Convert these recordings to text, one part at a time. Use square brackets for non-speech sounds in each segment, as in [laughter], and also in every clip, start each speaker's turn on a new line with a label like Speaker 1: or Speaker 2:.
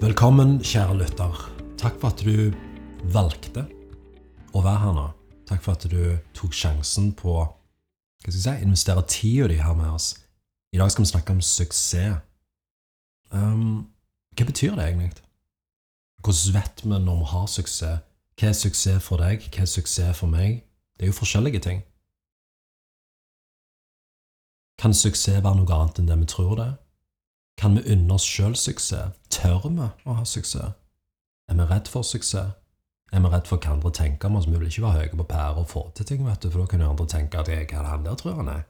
Speaker 1: Velkommen, kjære lytter. Takk for at du valgte å være her nå. Takk for at du tok sjansen på hva skal jeg si, investere tida di her med oss. I dag skal vi snakke om suksess. Um, hva betyr det egentlig? Hvordan vet vi når vi har suksess? Hva er suksess for deg? Hva er suksess for meg? Det er jo forskjellige ting. Kan suksess være noe annet enn det vi tror det? Kan vi unne oss sjøl suksess? Tør vi å ha suksess? Er vi redd for suksess? Er vi redd for hva andre tenker om oss? Vi vil ikke være høye på pære og få til ting, vet du, for da kan jo andre tenke at jeg er han der, tror han er.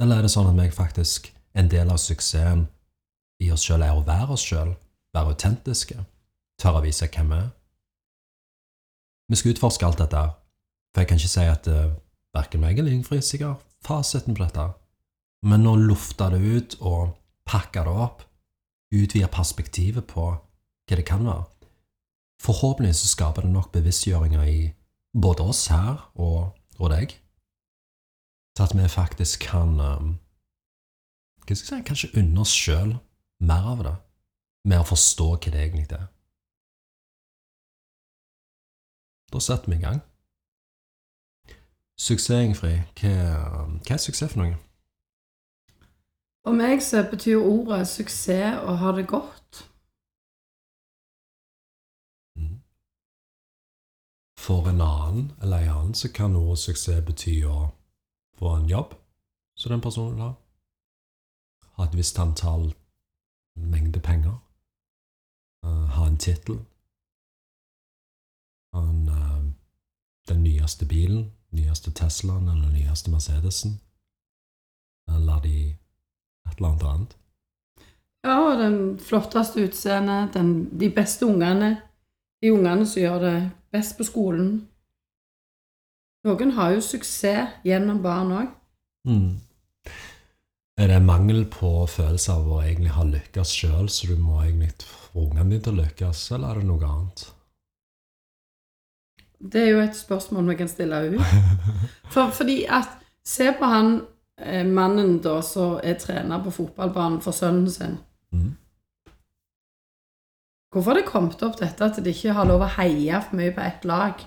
Speaker 1: Eller er det sånn at vi faktisk, en del av suksessen i oss sjøl er å være oss sjøl, være autentiske, tørre å vise hvem vi er? Vi skal utforske alt dette, for jeg kan ikke si at uh, verken meg eller Ingfrid sikkert fasiten på dette, men nå lufta det ut og pakke det opp, utvide perspektivet på hva det kan være, forhåpentligvis så skaper det nok bevisstgjøringer i både oss her og, og deg, til at vi faktisk kan um, hva skal jeg si, kanskje unne oss sjøl mer av det, med å forstå hva det egentlig er. Da setter vi i gang. Suksess, Ingfrid. Hva, hva er suksess for noe?
Speaker 2: For meg så betyr ordet suksess å ha det godt.
Speaker 1: For en annen eller en annen så kan ordet suksess bety å få en jobb som den personen vil ha. Ha et visst antall mengde penger. Uh, ha en tittel. Ha en, uh, den nyeste bilen, nyeste Teslaen eller den nyeste Mercedesen. Eller de et eller annet annet.
Speaker 2: Ja, og den flotteste utseendet, den, de beste ungene. De ungene som gjør det best på skolen. Noen har jo suksess gjennom barn òg.
Speaker 1: Mm. Er det mangel på følelse av å egentlig ha lykkes sjøl, så du må egentlig få ungene dine til å lykkes, eller er det noe annet?
Speaker 2: Det er jo et spørsmål vi kan stille ut. [laughs] For, fordi at Se på han mannen da som er trener på fotballbanen for sønnen sin.
Speaker 1: Mm.
Speaker 2: Hvorfor har det kommet opp dette at de ikke har lov å heie for mye på ett lag?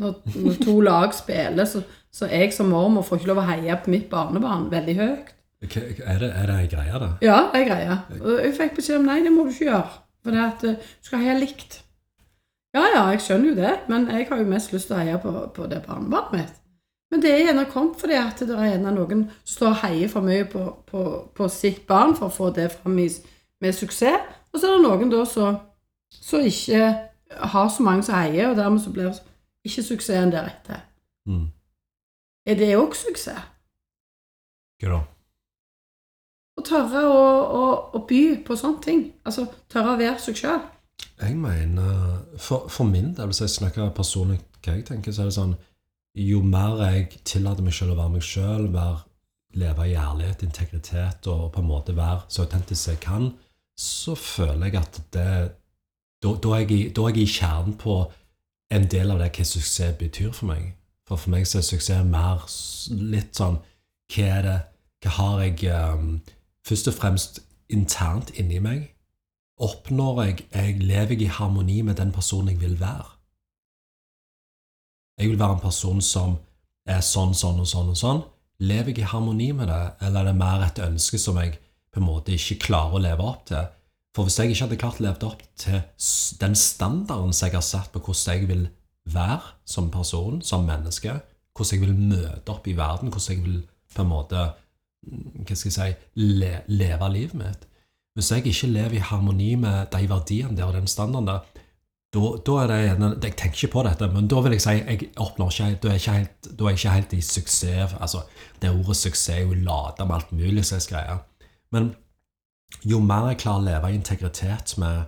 Speaker 2: Når, når to [laughs] lag spiller, så, så jeg som mormor får ikke lov å heie på mitt barnebarn veldig høyt.
Speaker 1: Er det, er det en greie, da?
Speaker 2: Ja, det er greie. Og jeg fikk beskjed om nei, det må du ikke gjøre. For det at eh, du skal heie likt. Ja, ja, jeg skjønner jo det, men jeg har jo mest lyst til å heie på, på det barnebarnet mitt. Men det er gjerne kommet fordi at det er gjerne noen som står og heier for mye på, på, på sitt barn for å få det fram med suksess. Og så er det noen da som ikke har så mange som heier, og dermed så blir ikke suksessen deretter.
Speaker 1: Mm.
Speaker 2: Er det òg suksess?
Speaker 1: Hva da?
Speaker 2: Å tørre å, å, å by på sånne ting. Altså tørre å være seg sjøl.
Speaker 1: Jeg mener, for, for min del, hvis jeg snakker personlig hva jeg tenker, så er det sånn Jo mer jeg tillater meg selv å være meg sjøl, leve i ærlighet, integritet og på en måte være så autentisk jeg kan, så føler jeg at det Da, er, jeg da er jeg i kjernen på en del av det hva suksess betyr for meg. For for meg så er suksess mer litt sånn Hva er det Hva har jeg um, først og fremst internt inni meg? oppnår jeg, jeg lever jeg i harmoni med den personen jeg vil være. Jeg vil være en person som er sånn, sånn og sånn og sånn. Lever jeg i harmoni med det, eller er det mer et ønske som jeg på en måte ikke klarer å leve opp til? For hvis jeg ikke hadde klart å leve opp til den standarden som jeg har satt på hvordan jeg vil være som person, som menneske, hvordan jeg vil møte opp i verden, hvordan jeg vil på en måte mm, hva skal jeg si, le, leve livet mitt, hvis jeg ikke lever i harmoni med de verdiene der og den standarden der, da, da er det Jeg tenker ikke på dette, men da vil jeg si jeg oppnår ikke Da er jeg ikke helt, er jeg ikke helt i suksess Altså, det ordet suksess er jo lada med alt mulig slags greier. Men jo mer jeg klarer å leve i integritet med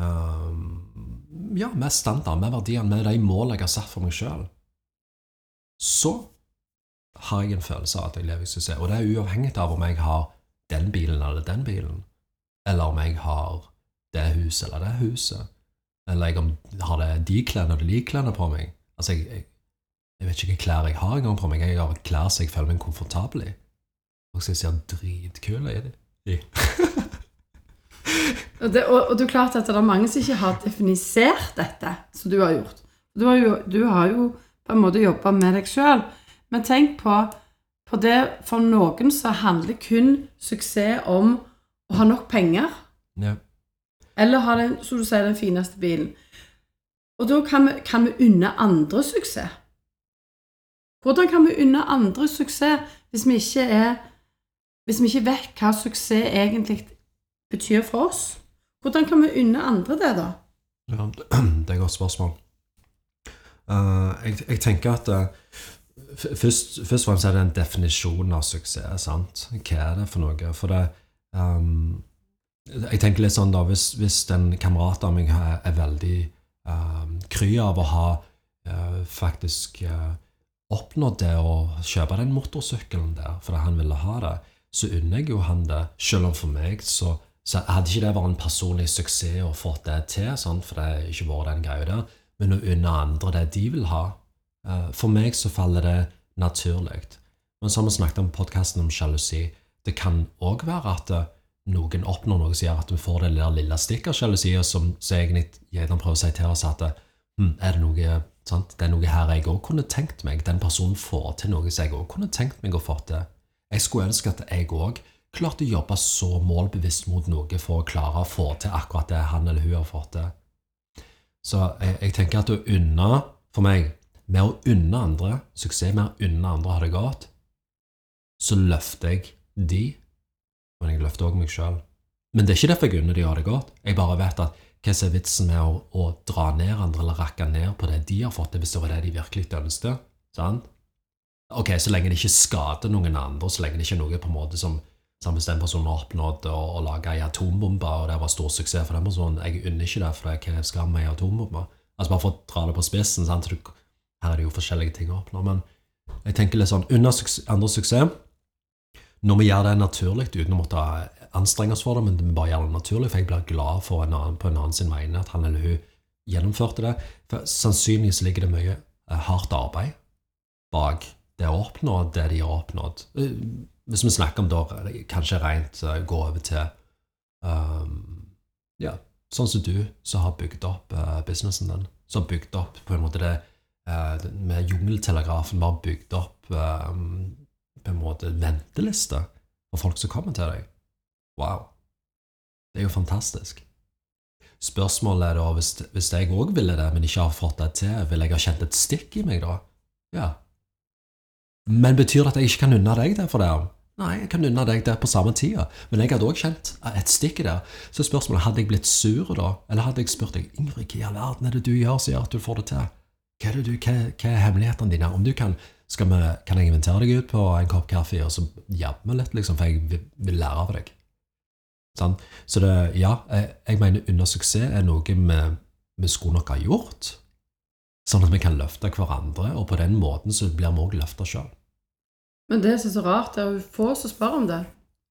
Speaker 1: um, Ja, med standard, med verdiene, med de målene jeg har satt for meg sjøl, så har jeg en følelse av at jeg lever i suksess. Og det er uavhengig av om jeg har den bilen eller den bilen, eller om jeg har det huset eller det huset, eller jeg om, har det de klærne eller de klærne på meg. Altså, jeg, jeg, jeg vet ikke hvilke klær jeg har engang på meg. Jeg har klær som jeg føler meg komfortabel i, og så jeg ser dritkule i. de. i. [laughs]
Speaker 2: Og det, og, og det er klart at det er mange som ikke har definisert dette, som du har gjort. Du har jo, du har jo på en måte jobba med deg sjøl. Men tenk på, på det for noen så handler kun suksess om å ha nok penger.
Speaker 1: Ja.
Speaker 2: Eller ha den, som du sier, den fineste bilen. Og da kan vi, kan vi unne andre suksess. Hvordan kan vi unne andre suksess hvis vi ikke er Hvis vi ikke vet hva suksess egentlig betyr for oss? Hvordan kan vi unne andre det, da?
Speaker 1: Ja, [clears throat] det er et godt spørsmål. Uh, jeg, jeg, tenker at uh, først, først og fremst er det en definisjon av suksess. sant? Hva er det for noe? For det um, Jeg tenker litt sånn da, Hvis, hvis en kamerat av meg er, er veldig um, kry av å ha uh, faktisk oppnådd det å kjøpe den motorsykkelen der fordi han ville ha det, så unner jeg jo han det. Selv om for meg så, så hadde ikke det vært en personlig suksess å få det til, sant? for det har ikke vært den greia der. Men å unne andre det de vil ha. uh, for meg så faller det naturlig. Men har vi snakket om podkasten om sjalusi. Det kan òg være at eh, noen oppnår noe som gjør at vi får det der lille stikket som så egentlig gjerne prøver å si til oss at hm, er det noe Sant? Det er noe her jeg òg kunne tenkt meg. Den personen får til noe som jeg òg kunne tenkt meg å få til. Jeg skulle ønske at jeg òg klarte å jobbe så målbevisst mot noe for å klare å få til akkurat det han eller hun har fått til. Så jeg, jeg tenker at å unne, for meg, med å unne andre suksess, med å unne andre ha det godt, så løfter jeg de, men jeg løfter òg meg sjøl. Men det er ikke derfor jeg unner de å ha det godt. Jeg bare vet at hva er vitsen med å, å, dra ned andre eller rakke ned på det de har fått til, hvis det var det de virkelig ønsket? Sant? Ok, så lenge det ikke skader noen andre, så lenge det ikke er noe på en måte som hvis den personen har oppnådd å, å lage ei atombombe, og det var stor suksess for den personen Jeg unner ikke det, for hva skal med ei atombombe? Altså Bare for å dra det på spissen. Sant? Her er det jo forskjellige ting å oppnå. Men jeg tenker litt sånn Under andre suksess Når vi gjør det naturlig uten å måtte anstrenge oss for det, men vi bare gjør det naturlig, for jeg blir glad for en annen, på en annen sin vegne at han eller hun gjennomførte det. For sannsynligvis ligger det mye eh, hardt arbeid bak det å oppnå det de har oppnådd. Eh, hvis vi snakker om da kanskje rent gå over til um, Ja, sånn som du, som har bygd opp uh, businessen din. Som har bygd opp på en måte det uh, Med jungeltelegrafen bare bygd opp um, på en måte venteliste for folk som kommer til deg. Wow. Det er jo fantastisk. Spørsmålet er da, hvis, hvis jeg òg ville det, men ikke har fått det til, vil jeg ha kjent et stikk i meg da? Ja. Men betyr det at jeg ikke kan unne deg det for det? Nei, jeg kan unne deg det på samme tida, men jeg hadde òg kjent et stikk i det. Så spørsmålet hadde jeg blitt sur da, eller hadde jeg spurt deg Ingrid, hva i all verden er det du gjør som gjør at du får det til? Hva er, det du, hva, hva er hemmelighetene dine? Om du kan, vi, kan jeg invitere deg ut på en kopp kaffe og så jabbe litt, liksom, for jeg vil, vil lære av deg? Sånn? Så det, ja, jeg, jeg mener under suksess er noe vi, vi skulle nok ha gjort. Sånn at vi kan løfte hverandre, og på den måten så blir vi òg løfta sjøl.
Speaker 2: Men det som er så rart, er jo få som spør om det.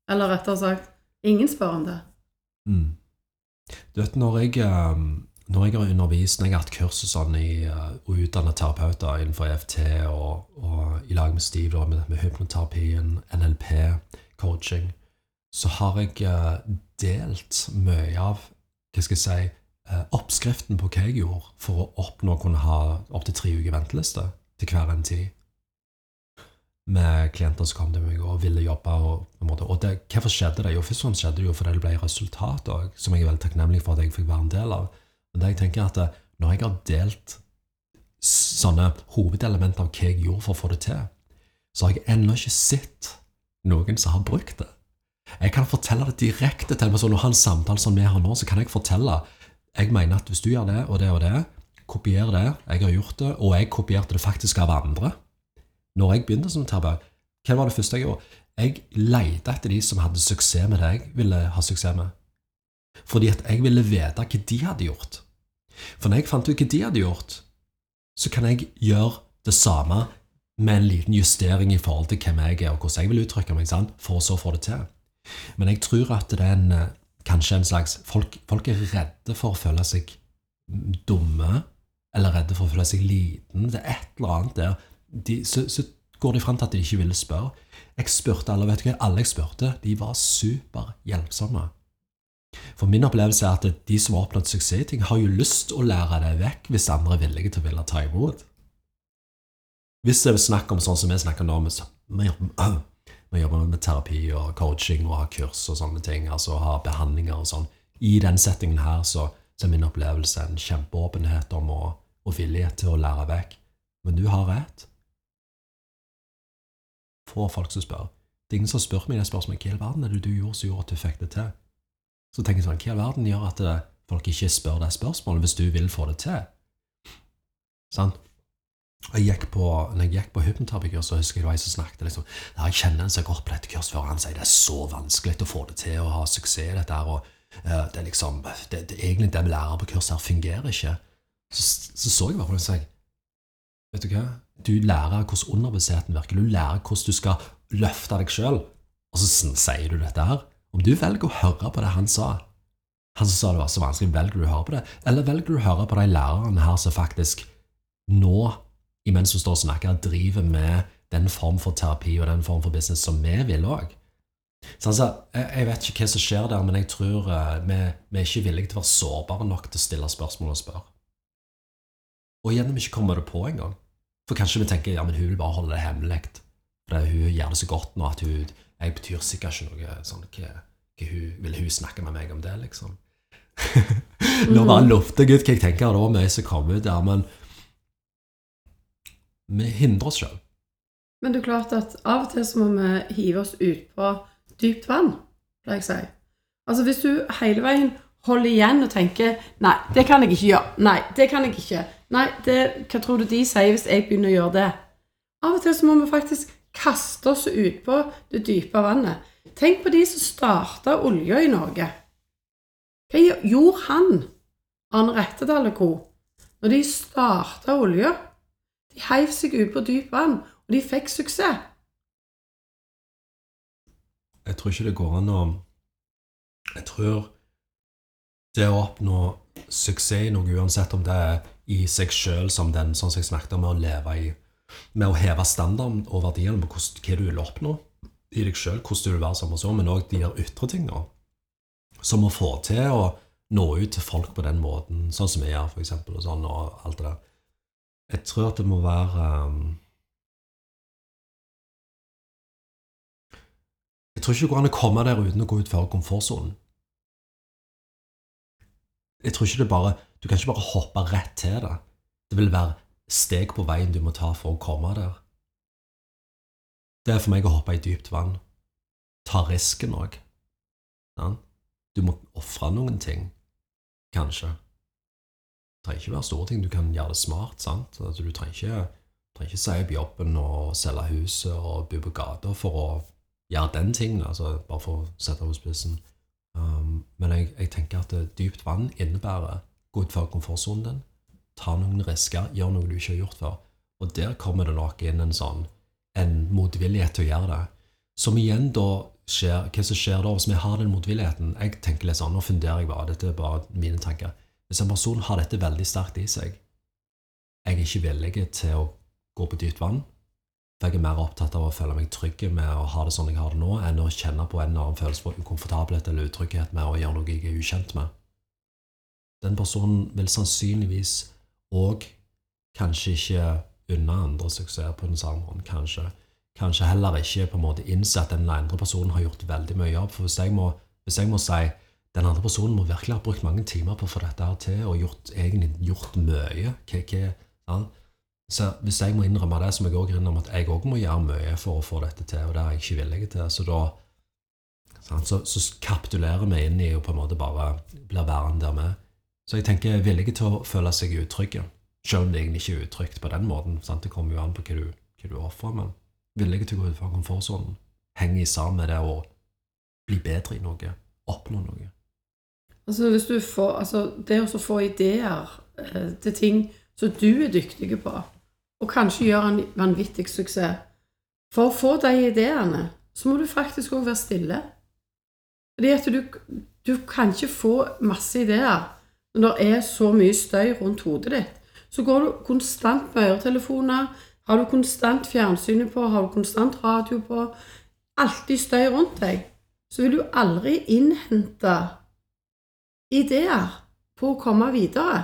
Speaker 2: Eller rettere sagt, ingen spør om det.
Speaker 1: Mm. Du vet, når jeg, um, når jeg har undervist, når jeg har hatt kurs og sånn i å utdanne terapeuter innenfor EFT og, og i lag med Steve da, med, med hypnoterapien, NLP, coaching, så har jeg uh, delt mye av hva skal jeg si, uh, oppskriften på hva jeg gjorde for å oppnå å kunne ha opptil tre uker venteliste til hver en tid med klienter som kom til meg og ville jobbe. Og, og det, hvorfor skjedde det? Jo, først og fremst skjedde det jo fordi det ble resultat òg, som jeg er veldig takknemlig for at jeg fikk være en del av. Det jeg tenker er at eh, når jeg har delt sånne hovedelementer av hva jeg gjorde for å få det til, så har jeg ennå ikke sett noen som har brukt det. Jeg kan fortelle det direkte til meg, så når han samtaler som vi har nå, så kan jeg fortelle Jeg mener at hvis du gjør det og det og det, kopier det, jeg har gjort det, og jeg kopierte det faktisk av andre når jeg begynte som terapeut, hva var det første jeg gjorde? Jeg lette etter de som hadde suksess med det jeg ville ha suksess med. Fordi at jeg ville vite hva de hadde gjort. For når jeg fant ut hva de hadde gjort, så kan jeg gjøre det samme med en liten justering i forhold til hvem jeg er, og hvordan jeg vil uttrykke meg, sant? for å få det til. Men jeg tror at det er en, eh, kanskje en slags folk, folk er redde for å føle seg dumme, eller redde for å føle seg liten. Det er et eller annet der de, så, så, går de fram til at de ikke ville spørre. Jeg spurte alle, vet du hva, alle jeg spurte, de var superhjelpsomme. For min opplevelse er at de som har oppnådd suksess i ting, har jo lyst til å lære det vekk hvis andre er villige til å ville ta imot. Hvis det er snakk om sånn som vi snakker nå, [clears throat] vi jobber, med terapi og coaching og har kurs og sånne ting, altså har behandlinger og sånn, i den settingen her så, så er min opplevelse en kjempeåpenhet om å, og villighet til å lære vekk. Men du har rett. Få folk som spør. Det er ingen som spør meg det spørsmålet hva i all verden er det du gjorde som gjorde at du fikk det til? Så tenker jeg sånn, hva i all verden gjør at det, folk ikke spør det spørsmålet hvis du vil få det til? Sant? Jeg gikk på, når jeg gikk på hypnoterapikurs, så husker jeg det jeg som snakket liksom, ja, Jeg kjenner en som har gått på dette kurset før, han sier det er så vanskelig å få det til å ha suksess i dette her, og uh, det er liksom det, det, Egentlig det vi lærer på kurset her, fungerer ikke. Så så, så jeg bare på det og sa Vet du hva? Du lærer hvordan underbevisstheten virker. Du lærer hvordan du skal løfte deg sjøl. Og så sier du dette her. Om du velger å høre på det han sa, han som sa det var så vanskelig, velger du å høre på det, eller velger du å høre på de lærerne her som faktisk nå, imens hun står og snakker, driver med den form for terapi og den form for business som vi vil òg? Så altså, jeg, jeg vet ikke hva som skjer der, men jeg tror uh, vi, vi, er ikke villige til å være sårbare nok til å stille spørsmål og spørre. Og vi ikke kommer det på engang. For kanskje vi tenker ja, men hun vil bare holde det hemmelig. For hun gjør det så godt nå at hun Jeg betyr sikkert ikke noe sånn hva, hva hun, Vil hun snakke med meg om det, liksom? [laughs] Nå bare lufter jeg ut hva jeg tenker, det var mye som kom ut der, men vi hindrer oss sjøl.
Speaker 2: Men det er klart at av og til så må vi hive oss ut på dypt vann, pleier jeg å si. Altså hvis du hele veien holder igjen og tenker 'Nei, det kan jeg ikke gjøre'. 'Nei, det kan jeg ikke'. Nei, det, hva tror du de sier hvis jeg begynner å gjøre det? Av og til så må vi faktisk kaste oss ut på det dype vannet. Tenk på de som starta olja i Norge. Hva gjorde han, Arne Rettedal og co., når de starta olja? De heiv seg ut på dypt vann, og de fikk suksess.
Speaker 1: Jeg tror ikke det går an å Jeg tror det å oppnå suksess i noe, uansett om det er i seg sjøl som den sånn som jeg snakket om, å leve i Med å heve standarden og verdiene på hva du vil oppnå i deg sjøl, hvordan du vil være som person, men òg de der ytre tingene. Som å få til å nå ut til folk på den måten, sånn som vi gjør, for eksempel, og sånn, og alt det der. Jeg tror at det må være um, Jeg tror ikke det går an å komme der uten å gå ut utfor komfortsonen. Jeg tror ikke det bare Du kan ikke bare hoppe rett til det. Det vil være steg på veien du må ta for å komme der. Det er for meg å hoppe i dypt vann. Ta risken òg. Ja? Du må ofre noen ting, kanskje. Det trenger ikke være store ting. Du kan gjøre det smart. sant? Altså, du trenger ikke, trenger ikke si opp jobben og selge huset og bo på gata for å gjøre den tingen, altså bare for å sette det på spissen. Um, men jeg, jeg, tenker at dypt vann innebærer gå utfor komfortsonen din, ta noen risker, gjør noe du ikke har gjort før. Og der kommer det nok inn en sånn en motvillighet til å gjøre det. Som igjen da skjer Hva som skjer da hvis vi har den motvilligheten? Jeg tenker litt sånn, Nå funderer jeg bare, dette er bare mine tanker. Hvis en person har dette veldig sterkt i seg, jeg er ikke villig til å gå på dypt vann, for jeg er mer opptatt av å føle meg trygg med å ha det sånn jeg har det nå, enn å kjenne på en eller annen følelse på ukomfortabelhet eller utrygghet med å gjøre noe jeg er ukjent med. Den personen vil sannsynligvis òg kanskje ikke unne andre suksess på den samme måten. Kanskje, kanskje heller ikke på en måte innse at den andre personen har gjort veldig mye jobb. For hvis jeg må, hvis jeg må si den andre personen må virkelig ha brukt mange timer på å få dette her til, og gjort, egentlig gjort mye ja, så hvis jeg må innrømme det, så må jeg òg innrømme at jeg òg må gjøre mye for å få dette til, og det er jeg ikke villig til. Så da så, så kapitulerer vi inn i å på en måte bare blir værende der med. Så jeg tenker villige til å føle seg utrygge, selv om det egentlig ikke er utrygt på den måten. Sant? Det kommer jo an på hva du, du ofrer, men villige til å gå ut fra komfortsonen henge sammen med det å bli bedre i noe, oppnå noe.
Speaker 2: Altså, hvis du får, altså Det å få ideer eh, til ting som du er dyktig på, og kanskje gjøre en vanvittig suksess. For å få de ideene, så må du faktisk òg være stille. Fordi at du, du kan ikke få masse ideer når det er så mye støy rundt hodet ditt. Så går du konstant med øretelefoner, har du konstant fjernsynet på, har du konstant radio på, alltid støy rundt deg, så vil du aldri innhente ideer på å komme videre.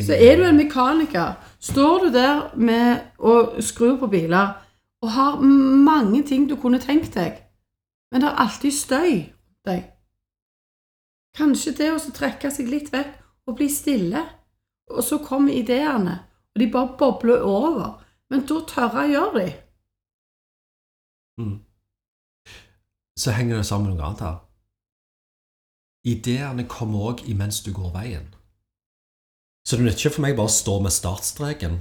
Speaker 2: Så er du en mekaniker, står du der med å skru på biler og har mange ting du kunne tenkt deg, men det er alltid støy rundt deg. Kanskje det å trekke seg litt vekk og bli stille, og så kommer ideene, og de bare bobler over. Men da tørre å gjøre de.
Speaker 1: Mm. Så henger det sammen med noe annet her. Ideene kommer òg imens du går veien. Så det nytter ikke for meg bare å stå med startstreken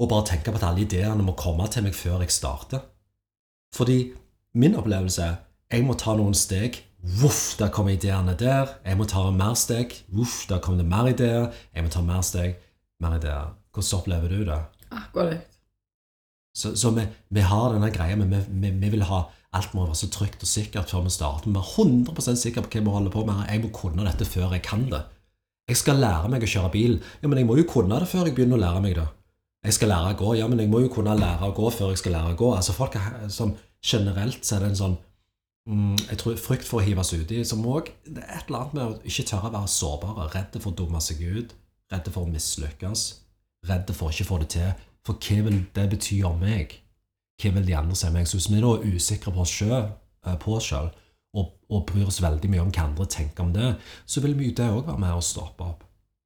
Speaker 1: og bare tenke på at alle ideene må komme til meg før jeg starter. Fordi min opplevelse er jeg må ta noen steg. Voff, der kommer ideene der. Jeg må ta mer steg. Voff, der kommer det mer ideer. Jeg må ta mer steg. Mer ideer. Hvordan opplever du det?
Speaker 2: Akkurat.
Speaker 1: Så, så vi, vi har denne greia, men vi, vi, vi vil ha alt må være så trygt og sikkert før vi starter. Vi er 100% sikre på hva vi holder på med. Jeg må kunne dette før jeg kan det. Jeg skal lære meg å kjøre bil. Ja, men jeg må jo kunne det før jeg begynner å lære meg det. Jeg skal lære å gå. Ja, men jeg må jo kunne lære å gå før jeg skal lære å gå. Altså folk er som generelt så er det en sånn jeg tror frykt for å hives uti, som òg er et eller annet med å ikke tørre å være sårbare. Redde for å dumme seg ut. Redde for å mislykkes. Redde for å ikke få det til. For hva vil det bety om meg? Hva vil de andre si om meg? Så hvis vi da er usikre på oss selv, eh, og, og bryr oss veldig mye om hva andre tenker om det, så vil mye det òg være med å stoppe opp.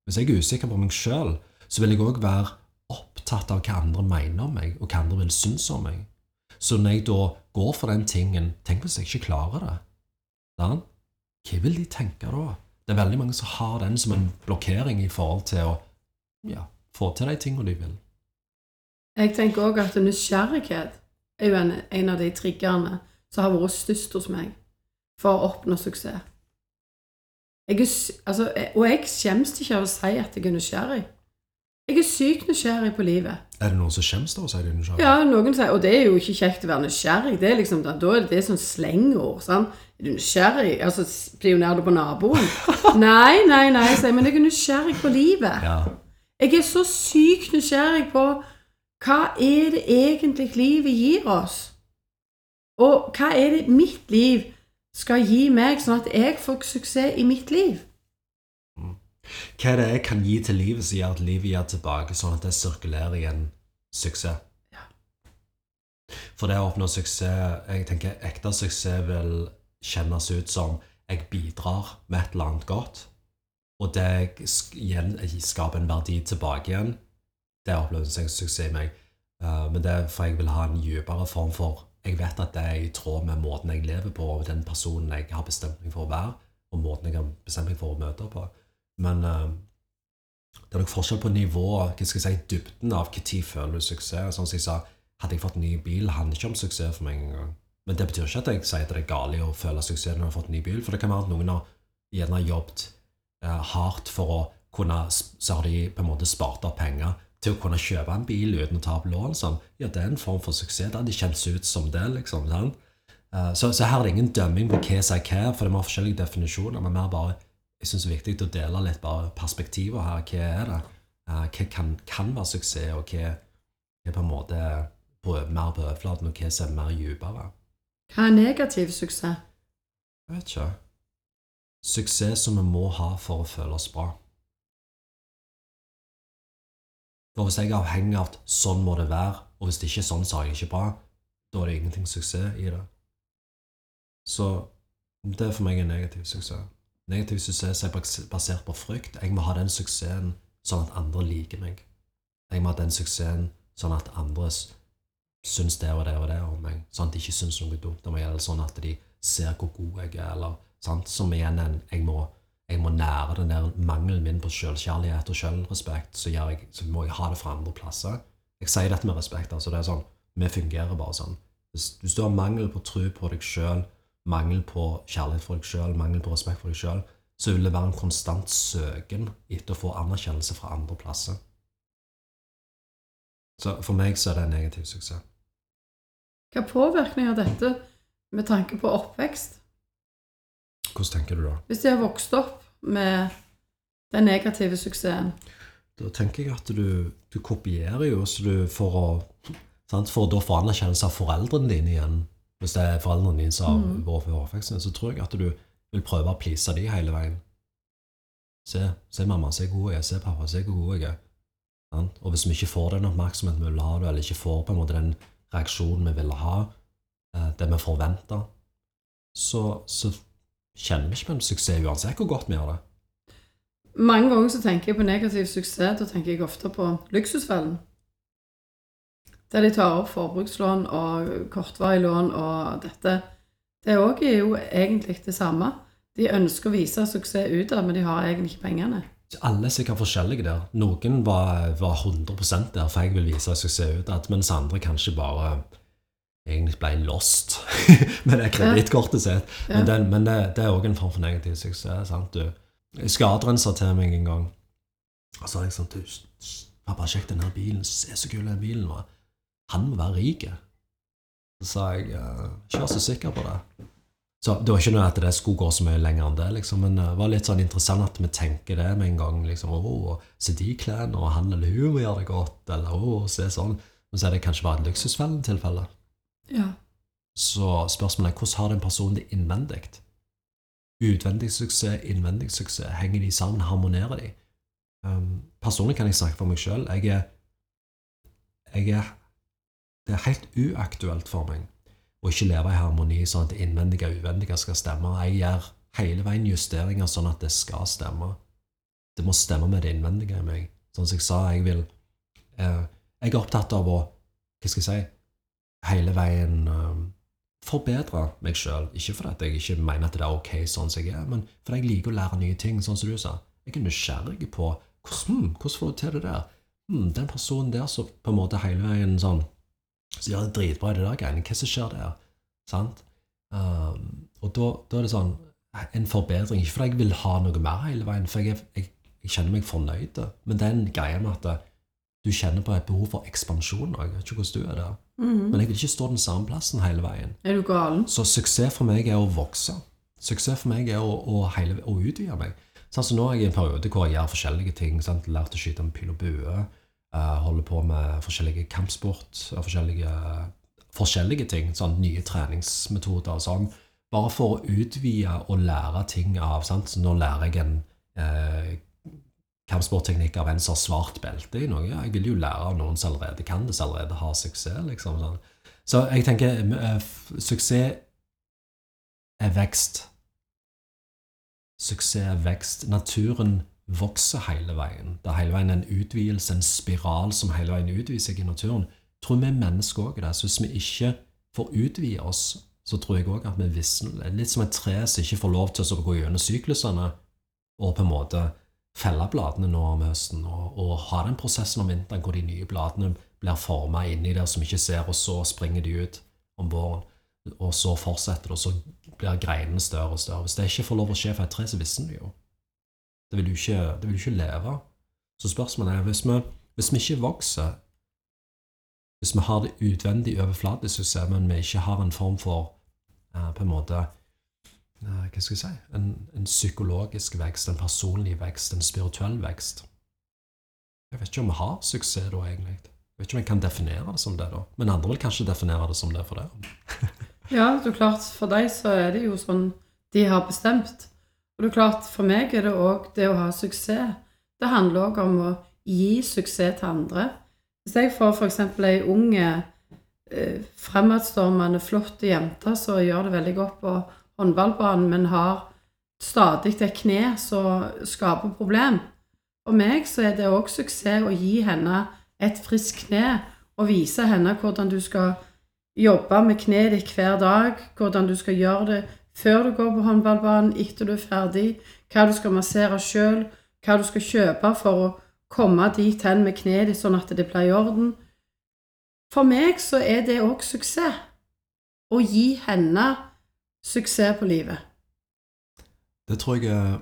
Speaker 1: Hvis jeg er usikker på meg sjøl, så vil jeg òg være opptatt av hva andre mener om meg, og hva andre vil synes om meg. Så når jeg da går for den tingen Tenk hvis jeg ikke klarer det. Sant? Hva vil de tenke da? Det er veldig mange som har den som en blokkering i forhold til å ja, få til de tingene de vil.
Speaker 2: Jeg tenker òg at nysgjerrighet er jo en, en av de triggerne som har vært størst hos meg for å oppnå suksess. Jeg er, altså, og jeg skjemmes ikke av å si at jeg er nysgjerrig. Jeg er sykt nysgjerrig på livet.
Speaker 1: Er det noen som skjemmes da, sier de nysgjerrig?
Speaker 2: Ja, noen sier, og det er jo ikke kjekt å være nysgjerrig. Det er liksom, da da er det sånn slengord. sant? Er du nysgjerrig? Altså, spionerer du på naboen? [laughs] nei, nei, nei, sier jeg, men jeg er nysgjerrig på livet.
Speaker 1: Ja.
Speaker 2: Jeg er så sykt nysgjerrig på hva er det egentlig livet gir oss? Og hva er det mitt liv skal gi meg, sånn at jeg får suksess i mitt liv?
Speaker 1: Hva er det jeg kan gi til livet som gjør at livet gir tilbake, sånn at det sirkulerer i en suksess?
Speaker 2: Ja.
Speaker 1: For det å oppnå suksess Jeg tenker ekte suksess vil kjennes ut som jeg bidrar med et eller annet godt, og det jeg skaper en verdi tilbake igjen. Det oppleves som suksess i meg. Eh, men det er for jeg vil ha en dypere form for Jeg vet at det er i tråd med måten jeg lever på, og den personen jeg har bestemt meg for å være, og måten jeg har bestemt meg for å møte på. Men eh, det er nok forskjell på nivået, hva skal jeg si, dybden av når føler du suksess. Sånn som jeg sa, hadde jeg fått ny bil, handler ikke om suksess for meg engang. Men det betyr ikke at jeg sier at det er galt å føle suksess når jeg har fått ny bil, for det kan være at noen har gjerne jobbet eh, hardt for å kunne Så har de på en måte spart opp penger til å kunne kjøpe en bil uten å ta opp lån. Sånn. Ja, det er en form for suksess. Det hadde kjentes ut som det, liksom. Eh, så, så her er det ingen dømming på hva som er hva, for det er ha forskjellige definisjoner, men mer bare jeg synes det er viktig å dele litt bare perspektiver her. Hva er det? Eh, hva kan, kan være suksess, og hva er på en måte på, mer på overflaten, og hva som er mer dypere?
Speaker 2: Hva er negativ suksess?
Speaker 1: Jeg vet ikke. Suksess som vi må ha for å føle oss bra. For hvis jeg er avhengig av at sånn må det være, og hvis det ikke er sånn, så er jeg ikke bra, da er det ingenting suksess i det. Så det er for meg en negativ suksess. Negativ suksess er basert på frykt. Jeg må ha den suksessen sånn at andre liker meg. Jeg må ha den suksessen sånn at andre syns det og det og det om meg. Sånn at de ikke syns noe dumt om meg, eller sånn at de ser hvor god jeg er, eller sant? Som igjen en jeg må, jeg må nære den der mangelen min på selvkjærlighet og selvrespekt, så, så må jeg ha det fra andre plasser. Jeg sier dette med respekt, altså det er sånn, vi fungerer bare sånn. Hvis, hvis du har mangel på tro på deg sjøl, mangel på kjærlighet for deg sjøl, mangel på respekt for deg sjøl, så vil det være en konstant søken etter å få anerkjennelse fra andre plasser. Så for meg så er det en negativ suksess.
Speaker 2: Hva påvirkning har dette med tanke på oppvekst?
Speaker 1: Hvordan tenker du da?
Speaker 2: Hvis de har vokst opp med den negative suksessen?
Speaker 1: Da tenker jeg at du, du kopierer jo så du for å sant? For å få anerkjennelse av foreldrene dine igjen. Hvis det er foreldrene dine som har
Speaker 2: Mm.
Speaker 1: vært for oppveksten, så tror jeg at du vil prøve å please dem hele veien. Se, se mamma, se hvor god jeg er. Se pappa, se hvor god jeg er. Og hvis vi ikke får den oppmerksomheten vi vil ha, eller ikke får på en måte den reaksjonen vi ville ha, eh, det vi forventer, så, så kjenner vi ikke på en suksess uansett hvor godt vi gjør det.
Speaker 2: Mange ganger så tenker jeg på negativ suksess. Da tenker jeg ofte på Luksusfellen. Der de tar opp forbrukslån og kortvarig lån og dette. Det òg er jo egentlig det samme. De ønsker å vise suksess utad, men de har egentlig ikke pengene.
Speaker 1: Alle er sikkert forskjellige der. Noen var, var 100 der, for jeg vil vise suksess utad, mens andre kanskje bare egentlig ble lost [laughs] med det kredittkortet sitt. Men, den, men det, det er òg en form for negativ suksess. sant du? Skaderen sa til meg en gang Og så sa jeg sånn du, Pappa, sjekk den her bilen. Se så kul den bilen var. Han må være rik. Så sa jeg «Eh, ikke vær så sikker på det. Så Det var ikke noe at det skulle gå så mye lenger enn det, liksom, men det var litt sånn interessant at vi tenker det med en gang. liksom, å, Se de klærne, og han eller hun må gjøre det godt, eller å, se sånn. Men så er det kanskje bare et luksusfellen-tilfelle.
Speaker 2: Ja.
Speaker 1: Så spørsmålet er hvordan har den personen det innvendig? Utvendig suksess, innvendig suksess, henger de sammen, harmonerer de? Um, personlig kan jeg snakke for meg sjøl. Jeg er Jeg er Det er helt uaktuelt for meg å ikke leve i harmoni sånn at det innvendige og uvendige skal stemme. Jeg gjør hele veien justeringer sånn at det skal stemme. Det må stemme med det innvendige i meg. Sånn som jeg sa, jeg vil eh, Jeg er opptatt av å Hva skal jeg si? hele veien eh, forbedre meg sjøl. Ikke fordi jeg ikke mener at det er ok sånn som jeg er, men fordi jeg liker å lære nye ting, sånn som du sa. Jeg er nysgjerrig på hvordan, hmm, hvordan får du til det der? Hmm, den personen der som på en måte hele veien sånn Så gjør det dritbra i det der greiene. Hva som skjer der? Sant? Um, og da, da er det sånn en forbedring. Ikke fordi jeg vil ha noe mer hele veien, for jeg, jeg, jeg kjenner meg fornøyd. Men det er en greie med at du kjenner på et behov for ekspansjon. òg. Jeg vet ikke hvordan du er der.
Speaker 2: Mhm.
Speaker 1: Men jeg vil ikke stå den samme plassen hele veien.
Speaker 2: Er du galen?
Speaker 1: Så suksess for meg er å vokse. Suksess for meg er å, å, hele, å utvide meg. Så altså, nå er jeg i en periode hvor jeg gjør forskjellige ting. Sant? Lært å skyte med pil og bue. Eh, holder på med forskjellige kampsport. og Forskjellige, forskjellige ting. Sånn, nye treningsmetoder og sånn. Bare for å utvide og lære ting av. Sant? Så nå lærer jeg en eh, kampsportteknikk av en som har svart belte i noe. Jeg vil jo lære av noen som allerede kan det, som allerede har suksess. liksom sånn. Så jeg tenker eh, f- suksess er vekst. Suksess er vekst. Naturen vokser hele veien. Det er hele veien en utvidelse, en spiral som hele veien utvider seg i naturen. Tror vi mennesker òg det. Så hvis vi ikke får utvide oss, så tror jeg òg at vi visner. Er Litt som et tre som ikke får lov til å gå gjennom syklusene og på en måte felle bladene nå om høsten, og, og ha den prosessen om vinteren hvor de nye bladene blir forma inni der som vi ikke ser, og så springer de ut om våren. Og så fortsetter det, og så blir greinene større og større. Hvis det ikke får lov å skje for et tre, så visner det jo. Det vil jo ikke, det vil du ikke leve. Så spørsmålet er hvis vi, hvis vi ikke vokser Hvis vi har det utvendig overflatisk suksess, men vi ikke har en form for eh, på en måte eh, Hva skal jeg si en, en psykologisk vekst, en personlig vekst, en spirituell vekst Jeg vet ikke om vi har suksess da, egentlig. Jeg vet ikke om jeg kan definere det som det, da. Men andre vil kanskje definere det som det for det. [laughs]
Speaker 2: Ja, det er klart, for deg så er det jo sånn de har bestemt. Og det er klart, for meg er det òg det å ha suksess. Det handler òg om å gi suksess til andre. Hvis jeg får f.eks. ei ung, eh, fremadstormende, flott jente som gjør det veldig godt på håndballbanen, men har stadig et kne som skaper problem For meg så er det òg suksess å gi henne et friskt kne og vise henne hvordan du skal jobbe med kneet ditt hver dag, hvordan du skal gjøre det før du går på håndballbanen, etter du er ferdig, hva du skal massere sjøl, hva du skal kjøpe for å komme dit hen med kneet ditt sånn at det blir i orden. For meg så er det òg suksess. Å gi henne suksess på livet.
Speaker 1: Det tror jeg er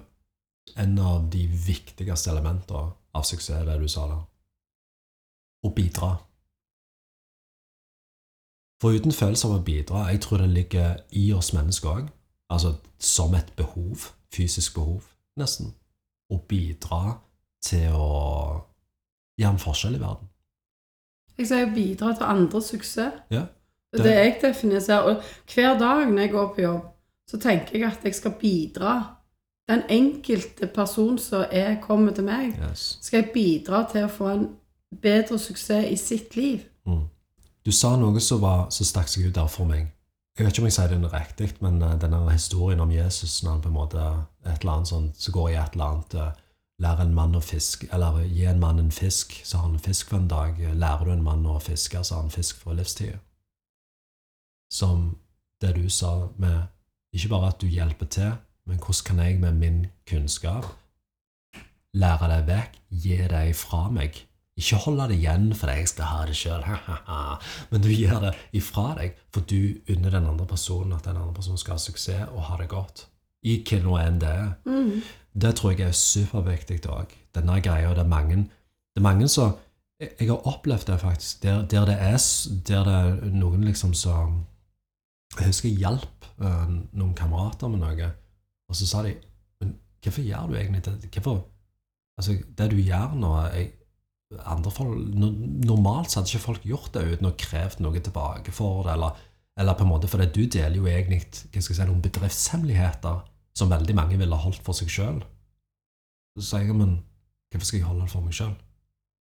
Speaker 1: en av de viktigste elementene av suksess, det du sa der. Å bidra. For uten følelse av å bidra, jeg tror det ligger i oss mennesker òg, altså som et behov, fysisk behov, nesten, å bidra til å gjøre en forskjell i verden.
Speaker 2: Jeg sier bidra til andres suksess.
Speaker 1: Ja,
Speaker 2: Det er det jeg definerer. Og hver dag når jeg går på jobb, så tenker jeg at jeg skal bidra. Den enkelte person som er kommet til meg,
Speaker 1: Yes.
Speaker 2: skal jeg bidra til å få en bedre suksess i sitt liv.
Speaker 1: Mm. Du sa noe som, var, som stakk seg ut der for meg. Jeg vet ikke om jeg sier det riktig, men eh, denne historien om Jesus når han på en måte et eller annet sånt, så går i et eller annet eh, Lær en mann å fiske, eller gi en mann en fisk, så har han en fisk for en dag. Lærer du en mann å fiske, så har han fisk for livstid. Som det du sa med ikke bare at du hjelper til, men hvordan kan jeg med min kunnskap lære deg vekk, gi deg fra meg? Ikke holde det igjen fordi jeg skal ha det sjøl, men du gir det ifra deg, for du unner den andre personen at den andre personen skal ha suksess og ha det godt. I hva nå enn det er.
Speaker 2: Mm.
Speaker 1: Det tror jeg er superviktig òg. Denne greia det er mange Det er mange som Jeg jeg har opplevd det faktisk, der, der det er Der det er noen liksom som Jeg husker jeg hjalp eh, noen kamerater med noe, og så sa de Men hvorfor gjør du egentlig det? Hvorfor Altså, det du gjør nå jeg, folk, Normalt så hadde ikke folk gjort det uten å krevd noe tilbake for det, eller, eller på en måte For du deler jo egentlig hva skal jeg si, noen bedriftshemmeligheter som veldig mange ville holdt for seg sjøl. Så sier jeg, men hvorfor skal jeg holde det for meg sjøl?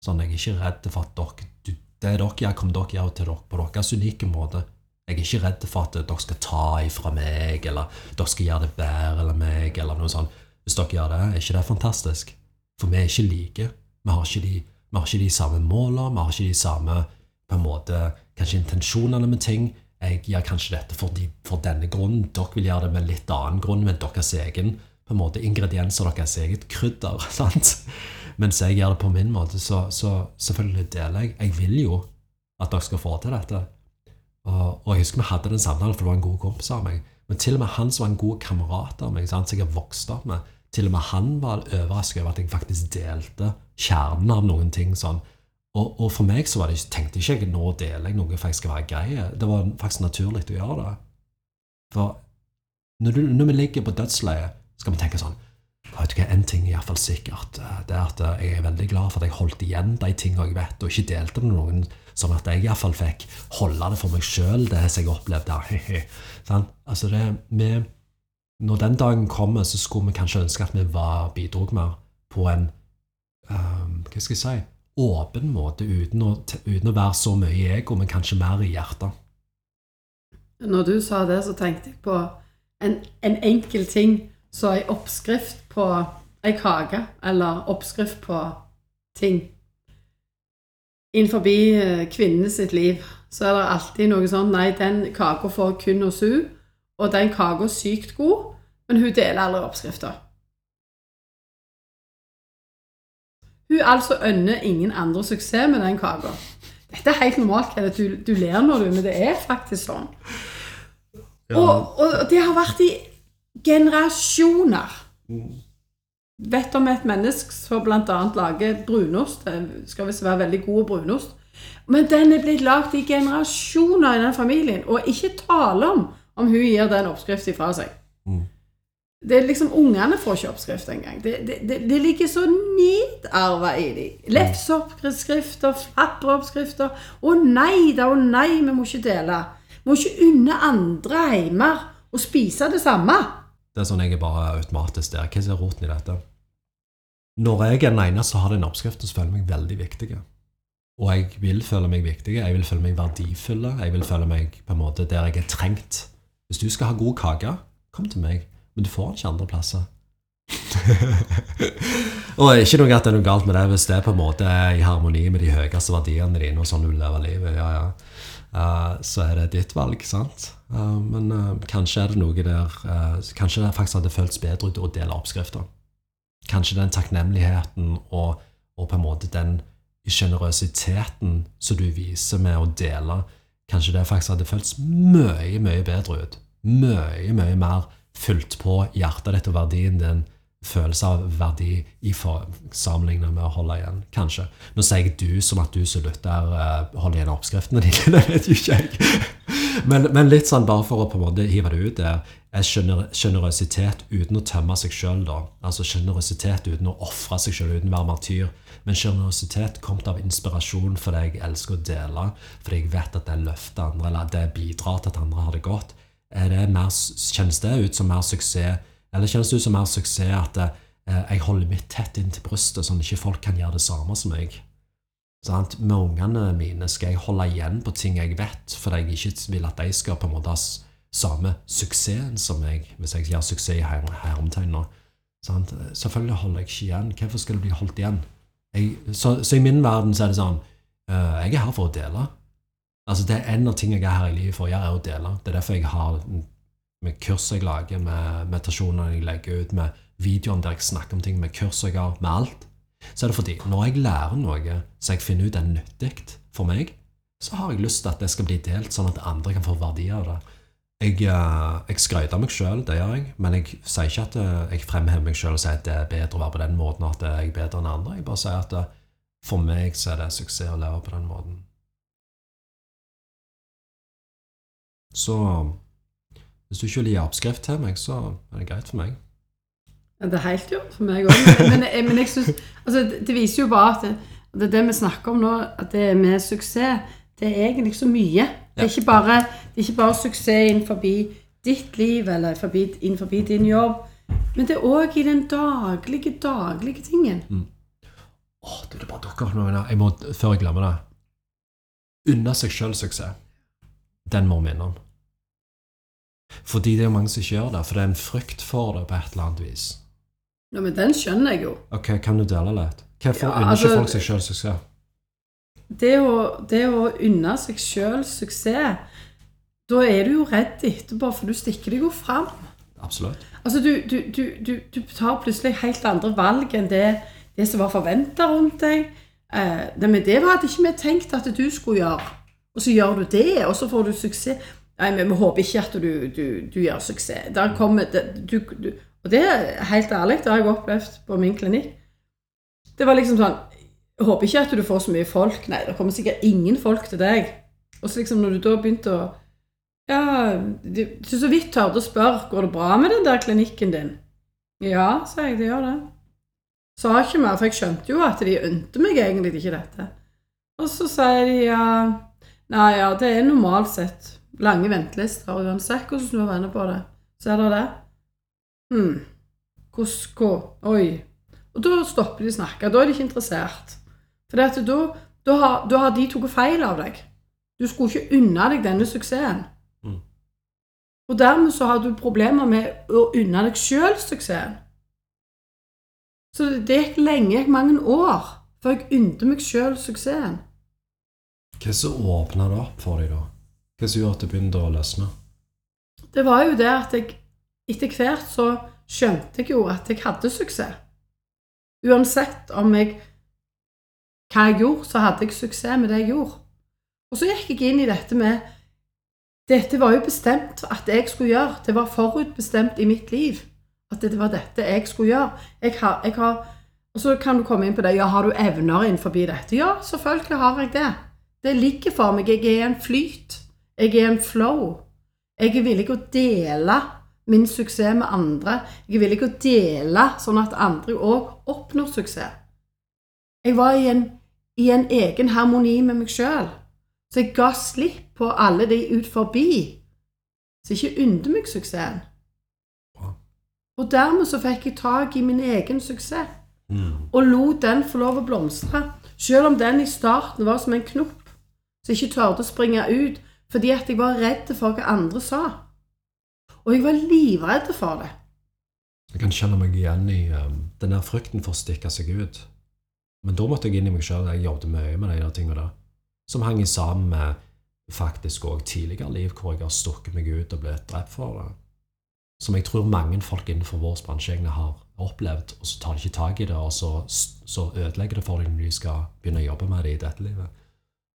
Speaker 1: Sånn, jeg er ikke redd for at dere du, Det dere gjør, kommer dere gjør til dere på deres unike måte. Jeg er ikke redd for at dere skal ta ifra meg, eller dere skal gjøre det bedre eller meg, eller noe sånt. Hvis dere gjør det, er ikke det fantastisk? For vi er ikke like. Vi har ikke de, vi har ikke de samme målene, vi har ikke de samme på en måte, kanskje intensjonene med ting. Jeg gjør kanskje dette for, de, for denne grunnen. Dere vil gjøre det med litt annen grunn, med deres egen på en måte, ingredienser, deres eget krydder. [laughs] sant? Mens jeg gjør det på min måte, så, så selvfølgelig deler jeg. Jeg vil jo at dere skal få til dette. Og, og jeg husker vi hadde den samtalen, for det var en god kompis av meg. Men til og med han som var en god kamerat av meg, som jeg har vokst opp med, til og med han var overrasket over at jeg faktisk delte kjernen av noen ting. sånn. Og, og for meg så det, tenkte ikke jeg nå deler jeg noe for jeg skal være grei. Det var faktisk naturlig å gjøre det. For når, du, når vi ligger på dødsleiet, skal vi tenke sånn vet du hva, En ting er iallfall sikkert. eh, Det er at eh, jeg er veldig glad for at jeg holdt igjen de tingene jeg vet, og ikke delte med noen, sånn at jeg iallfall fikk holde det for meg sjøl, det som jeg opplevde. [laughs] sånn? altså det, vi, når den dagen kommer, så skulle vi kanskje ønske at vi var, bidrog mer på en ehm, Hva skal jeg si åpen måte, uten å, uten å være så mye i ego, men kanskje mer i hjertet.
Speaker 2: Når du sa det, så tenkte jeg på en, en enkel ting som ei oppskrift på ei kake, eller oppskrift på ting. Innenfor kvinnen sitt liv så er det alltid noe sånn Nei, den kaka får kun hos hun, og den kaka er sykt god, men hun deler aldri oppskrifta. Hun altså ønner ingen andre suksess med den kaka. Dette er helt normalt, Kenneth. Du, du ler når du, men det er faktisk sånn. Og, og det har vært i generasjoner. Vet om et menneske som bl.a. lager brunost. Det skal visst være veldig god brunost. Men den er blitt lagd i generasjoner i den familien, og ikke tale om om hun gir den oppskriften fra seg.
Speaker 1: Mm.
Speaker 2: Det er liksom, Ungene får ikke oppskrift engang. Det, det, det, det ligger så nedarva i dem. Lefseoppskrifter, fapperoppskrifter. Å nei da, å nei, vi må ikke dele. Vi må ikke unne andre hjemme å spise det samme.
Speaker 1: Det er sånn jeg er bare automatisk der. Hva er roten i dette? Når jeg er den eneste som har den oppskriften, så føler jeg meg veldig viktig. Og jeg vil føle meg viktig, jeg vil føle meg verdifull, jeg vil føle meg på en måte der jeg er trengt. Hvis du skal ha god kake, kom til meg, men du får den ikke andre plasser. [laughs] og ikke noe at det er noe galt med det hvis det er på en måte i harmoni med de høyeste verdiene dine og sånn du lever livet. ja, ja. Uh, så er det ditt valg, sant? Uh, men uh, kanskje er det noe der Kanskje det faktisk hadde føltes bedre ut å dele oppskrifter. Kanskje den takknemligheten og, og på en måte den sjenerøsiteten som du viser med å dele, kanskje det faktisk hadde føltes mye, mye bedre ut. Mye, mye mer fylt på hjertet ditt og verdien din. Følelse av verdi i sammenlignet med å holde igjen. Kanskje. Nå sier jeg du som at du som lytter uh, holder igjen oppskriftene dine. [laughs] Det vet jo ikke jeg. Men, men litt sånn bare for å på en måte hive det ut der, er sjener- sjenerøsitet uten å tømme seg sjøl, da. Altså sjenerøsitet uten å ofre seg sjøl, uten å være martyr. Men sjenerøsitet kommet av inspirasjon fordi jeg elsker å dele, fordi jeg vet at det løfter andre, eller at det bidrar til at andre har det godt. Det mer, kjennes det ut som mer suksess, eller kjennes det ut som mer suksess at eh, jeg holder mitt tett inntil brystet, sånn at ikke folk kan gjøre det samme som meg? Sant? Med ungene mine skal jeg holde igjen på ting jeg vet, fordi jeg ikke vil at de skal på en måte ha samme suksessen som meg, hvis jeg gjør suksess i her- hermetegn. Sant? Selvfølgelig holder jeg ikke igjen. Hvorfor skal det bli holdt igjen? Jeg, så, så i min verden så er det sånn uh, Jeg er her for å dele. Altså det er En av tingene jeg er her i livet for å gjøre, er å dele. Det er derfor jeg har med kurs jeg lager, med meditasjoner jeg legger ut, med videoene der jeg snakker om ting, med kurs jeg har, med alt. Så er det fordi når jeg lærer noe så jeg finner ut er nyttig for meg, så har jeg lyst til at det skal bli delt, sånn at andre kan få verdi av det. Jeg, eh, jeg skryter av meg sjøl, det gjør jeg, men jeg sier ikke at eh, jeg fremhever meg sjøl og sier at det er bedre å være på den måten, og at jeg er bedre enn andre. Jeg bare sier at eh, for meg så er det suksess å leve på den måten. Så hvis du ikke vil gi oppskrift til meg, så er det greit for meg.
Speaker 2: Ja, Det er helt jo for meg òg. Men, men, jeg synes, altså, det, viser jo bare at det, det er det vi snakker om nå, at det med suksess, det er egentlig så mye. Det er ikke bare, det er ikke bare suksess innenfor ditt liv eller innenfor din jobb, men det er òg i den daglige, daglige tingen.
Speaker 1: Åh, oh, det bare dukker opp noe. Jeg må, før jeg glemmer det. Unne seg sjøl suksess. Den må vi innom. Fordi det er jo mange som ikke gjør det, for det er en frykt for det på et eller annet vis.
Speaker 2: Ja, men den skjønner jeg jo.
Speaker 1: Ok, Kan du dele litt? Hvorfor
Speaker 2: Ja,
Speaker 1: unner
Speaker 2: altså-
Speaker 1: ikke folk seg sjøl suksess?
Speaker 2: Det å, det å unne seg sjøl suksess, da er du jo redd etterpå, for du stikker deg jo fram.
Speaker 1: Absolutt.
Speaker 2: Altså, du, du, du, du, du tar plutselig helt andre valg enn det, det som var forventa rundt deg. Eh, det, med det hadde ikke vi tenkt at du skulle gjøre. Og så gjør du det, og så får du suksess. Nei, men vi håper ikke at du, du, du gjør suksess. Der kommer, det, du, du, og det er helt ærlig, det har jeg opplevd på min klinikk. Det var liksom sånn Jeg håper ikke at du får så mye folk. Nei, det kommer sikkert ingen folk til deg. Og så liksom når du da begynte å ja, du, du så vidt tørde å spørre går det bra med den der klinikken din. Ja, sa jeg, det gjør det. Sa ikke mer, for jeg skjønte jo at de ønte meg egentlig ikke dette. Og så sier de ja Nei, ja, det er normalt sett lange ventelister uansett hvordan du vender på det. Ser dere det? Hm. Hvordan Hva? Oi. Og da stopper de å snakke. Da er de ikke interessert. For da, da, har, da har de tatt feil av deg. Du skulle ikke unne deg denne suksessen. Og dermed så har du problemer med å unne deg sjøl suksessen. Så det gikk lenge, gikk mange år, før jeg unte meg sjøl suksessen.
Speaker 1: Hva som åpna det opp for deg, da? Hva som gjorde at det begynte å løsne?
Speaker 2: Det var jo det at jeg etter hvert så skjønte jeg jo at jeg hadde suksess. Uansett om jeg hva jeg gjorde, så hadde jeg suksess med det jeg gjorde. Og så gikk jeg inn i dette med Dette var jo bestemt at jeg skulle gjøre. Det var forutbestemt i mitt liv at det var dette jeg skulle gjøre. Jeg har, jeg har, og så kan du komme inn på det. Ja, har du evner innenfor dette? Ja, selvfølgelig har jeg det. Det ligger for meg. Jeg er i en flyt. Jeg er i en flow. Jeg er villig til å dele min suksess med andre. Jeg er villig til å dele sånn at andre òg oppnår suksess. Jeg var i en, i en egen harmoni med meg sjøl. Så jeg ga slipp på alle de ut forbi Så ikke unte meg suksessen. Og dermed så fikk jeg tak i min egen suksess,
Speaker 1: Mm.
Speaker 2: og lot den få lov å blomstre. Selv om den i starten var som en knopp som ikke turte å springe ut fordi at jeg var redd for hva andre sa. Og jeg var livredd for det.
Speaker 1: Jeg kan kjenne meg igjen i um, den der frykten for å stikke seg ut. Men da måtte jeg inn i meg sjøl. Jeg jobbet mye med de der tingene der. Som hang sammen med faktisk òg tidligere liv hvor jeg har stukket meg ut og blitt drept for det. Som jeg tror mange folk innenfor vår bransje egentlig har opplevd, og så tar de ikke tak i det, og så, så ødelegger det for dem når de skal begynne å jobbe med det i dette livet.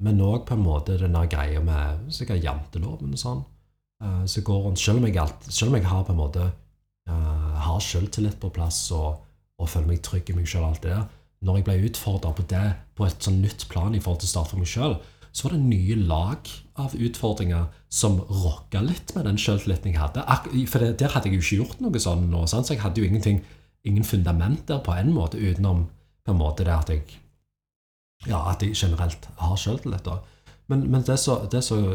Speaker 1: Men òg på en måte den der greia med sikkert janteloven og sånn. eh, så går rundt, selv selv om jeg har på en måte eh, har selvtillit på plass og, og føler meg trygg i meg selv, alt det der. Når jeg ble utfordra på det på et sånn nytt plan i forhold til å starte for meg sjøl, så var det nye lag av utfordringer som rocka litt med den selvtilliten jeg hadde. For det, der hadde jeg jo ikke gjort noe sånn nå, så jeg hadde jo ingen fundament der på en måte, utenom på en måte det at jeg ja, at jeg generelt har sjøltillit. Men, men det, som,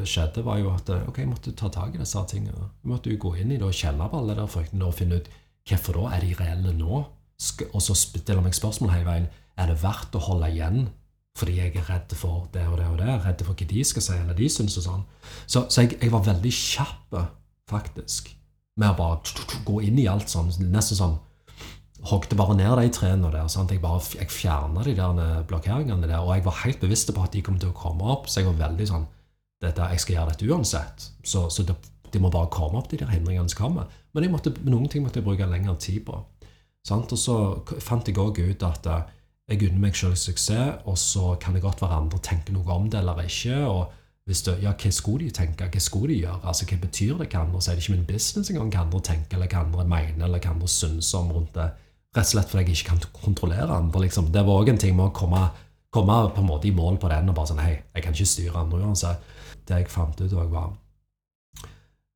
Speaker 1: skjedde, var jo at ok, jeg måtte ta tak i disse tingene. Jeg måtte jo gå inn i det og kjenne på alle de der fryktene og finne ut hvorfor da er de reelle nå. Og så stiller meg spørsmål hele veien er det verdt å holde igjen fordi jeg er redd for det og det og det. Redd for hva de skal si eller de syns og sånn. Så, så jeg, jeg var veldig kjapp, faktisk, med å bare gå inn i alt sånn. Nesten sånn hogde bare ned de trærne der. Sant? Jeg bare jeg fjerna de der blokkeringene der, og jeg var helt bevisst på at de kom til å komme opp. Så jeg var veldig sånn dette, Jeg skal gjøre dette uansett. Så, så det, de må bare komme opp, de der hindringene som kommer. Men måtte, noen ting måtte jeg bruke lengre tid på. Sant? Og så fant jeg òg ut at eh, jeg unner meg selv suksess, og så kan det godt være andre tenker noe om det eller ikke. og hvis du, ja, Hva skulle de tenke, hva skulle de gjøre? Altså, Hva betyr det hva andre sier? Det er ikke min business engang hva andre tenker, eller hva andre mener, eller hva andre syns om rundt det. Rett og slett fordi jeg ikke kan kontrollere andre. liksom. Det var òg en ting med å komme, komme på en måte i mål på den og bare sånn Hei, jeg kan ikke styre andre uansett. Det jeg fant ut òg, var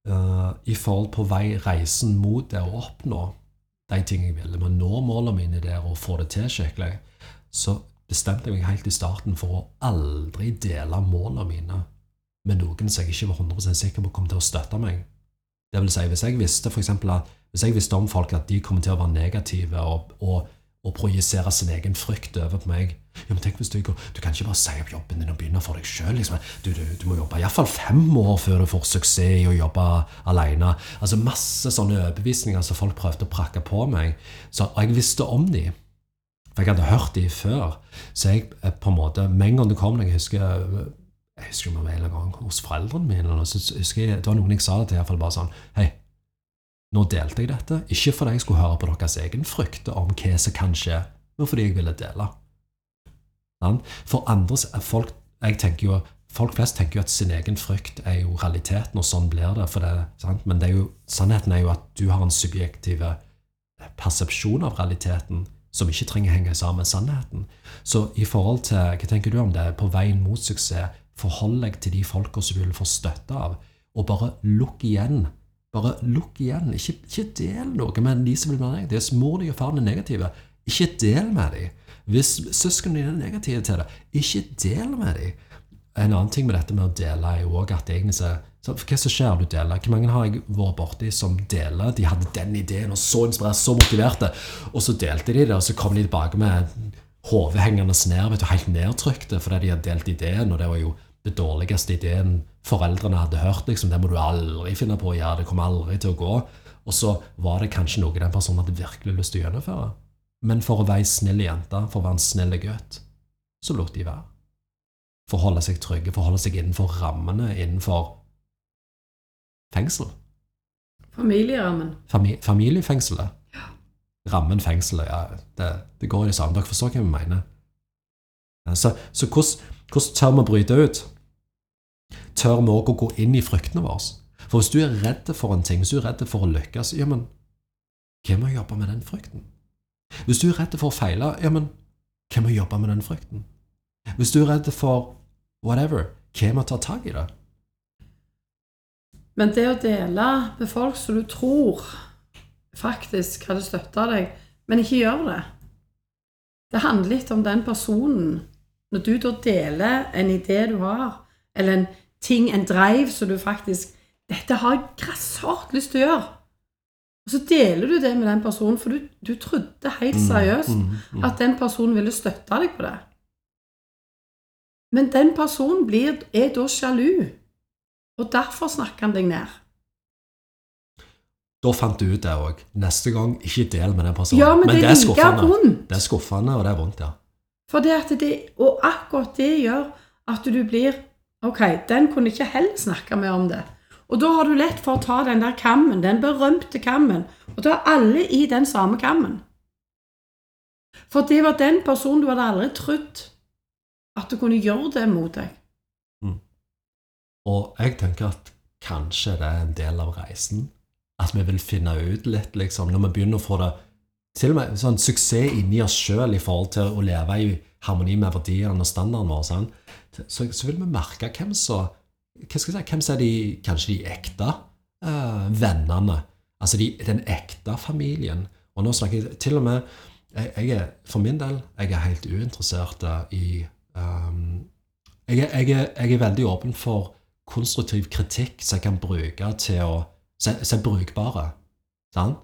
Speaker 1: uh, I forhold på vei reisen mot det å oppnå de tingene jeg ville, med å nå målene mine der og få det til skikkelig, så bestemte jeg meg helt i starten for å aldri dele målene mine med noen som jeg ikke var 100% sikker på kom til å støtte meg. Det vil si, hvis jeg visste for eksempel at hvis jeg visste om folk at de kommer til å være negative og, og, og projisere sin egen frykt over på meg ja, men tenk hvis Du går, du kan ikke bare si opp jobben din og begynne for deg sjøl. Liksom. Du, du, du må jobbe iallfall fem år før du får suksess i å jobbe alene. Altså Masse sånne overbevisninger som folk prøvde å prakke på meg. Så, og jeg visste om de. For jeg hadde hørt de før. Så jeg eh, på en måte, med en gang det kom Jeg husker jeg husker om jeg var en gang hos foreldrene mine. Og så husker jeg, det var noen jeg sa det til, i hvert fall bare sånn Hei, nå delte jeg dette. Ikke fordi jeg skulle høre på deres egen frykt om hva som kan skje, men fordi jeg ville dele. For andres folk, jeg tenker jo, folk flest tenker jo at sin egen frykt er jo realiteten, og sånn blir det. Det? Men det er jo, sannheten er jo at du har en subjektiv persepsjon av realiteten som ikke trenger henge sammen med sannheten. Så i forhold til, hva tenker du om det, på veien mot suksess, forhold deg til de folka som du vil få støtte av, og bare lukk igjen. Bare lukk igjen. Ikke, ikke del noe med de som vil være negative. Hvis mor di og far er negative, ikke del med dem. Hvis søsknene dine er negative til det, ikke del med dem. En annen ting med dette med å dele er også at egentlig så, så Hva som skjer når du deler? Hvor mange har jeg vært borti som deler? De hadde den ideen, og så inspirert, så motiverte, og så delte de det, og så kom de tilbake med hodet hengende ned, vet du, helt nedtrykte fordi de hadde delt ideen, og det var jo det dårligste ideen foreldrene hadde hørt. liksom, Det må du aldri finne på å gjøre, det kommer aldri til å gå. Og så var det kanskje noe den personen hadde virkelig lyst til å gjennomføre. Men for å være ei snill jente, for å være en snill gutt, så lot de være. For å holde seg trygge, for å holde seg innenfor rammene innenfor fengsel.
Speaker 2: Familierammen.
Speaker 1: Famili familiefengselet. Rammen fengselet, ja. Det, det går i det samme. Dere forstår hva vi mener. Så, så hvordan, hvordan tør vi bryte ut? Tør vi òg å gå inn i fryktene våre? For hvis du er redd for en ting, hvis du er redd for å lykkes, ja, men hvem må jobbe med den frykten? Hvis du er redd for å feile, ja, men hvem må jobbe med den frykten? Hvis du er redd for whatever, hvem må ta tak i det?
Speaker 2: Men det å dele med folk som du tror faktisk hadde støtta deg, men ikke gjør det Det handler litt om den personen. Når du da deler en idé du har, eller en ting, en drive som du faktisk Dette har jeg grassat lyst til å gjøre. Og så deler du det med den personen, for du, du trodde helt seriøst
Speaker 1: Mm, mm.
Speaker 2: at den personen ville støtte deg på det. Men den personen blir, er da sjalu, og derfor snakker han deg ned.
Speaker 1: Da fant du ut det òg. Neste gang, ikke del med den personen.
Speaker 2: Ja, men, det er like
Speaker 1: skuffende.
Speaker 2: vondt.
Speaker 1: Det er skuffende, og det er vondt, ja.
Speaker 2: For det at det, og akkurat det gjør at du blir Ok, den kunne ikke heller snakke med om det. Og da har du lett for å ta den der kammen, den berømte kammen, og ta alle i den samme kammen. For det var den personen du hadde aldri trodd at du kunne gjøre det mot deg.
Speaker 1: Og jeg tenker at kanskje det er en del av reisen. At vi vil finne ut litt, liksom, når vi begynner å få det til og med sånn suksess inni oss sjøl i forhold til å leve i harmoni med verdiene og standarden vår, sånn, så, så vil vi merke hvem som si, hvem er de, kanskje de ekte uh, vennene. Altså de, den ekte familien. Og nå snakker jeg til og med jeg, jeg er, For min del jeg er helt uinteressert i um, Jeg er, jeg, jeg er veldig åpen for konstruktiv kritikk som jeg kan bruke til å som er brukbare. Sant?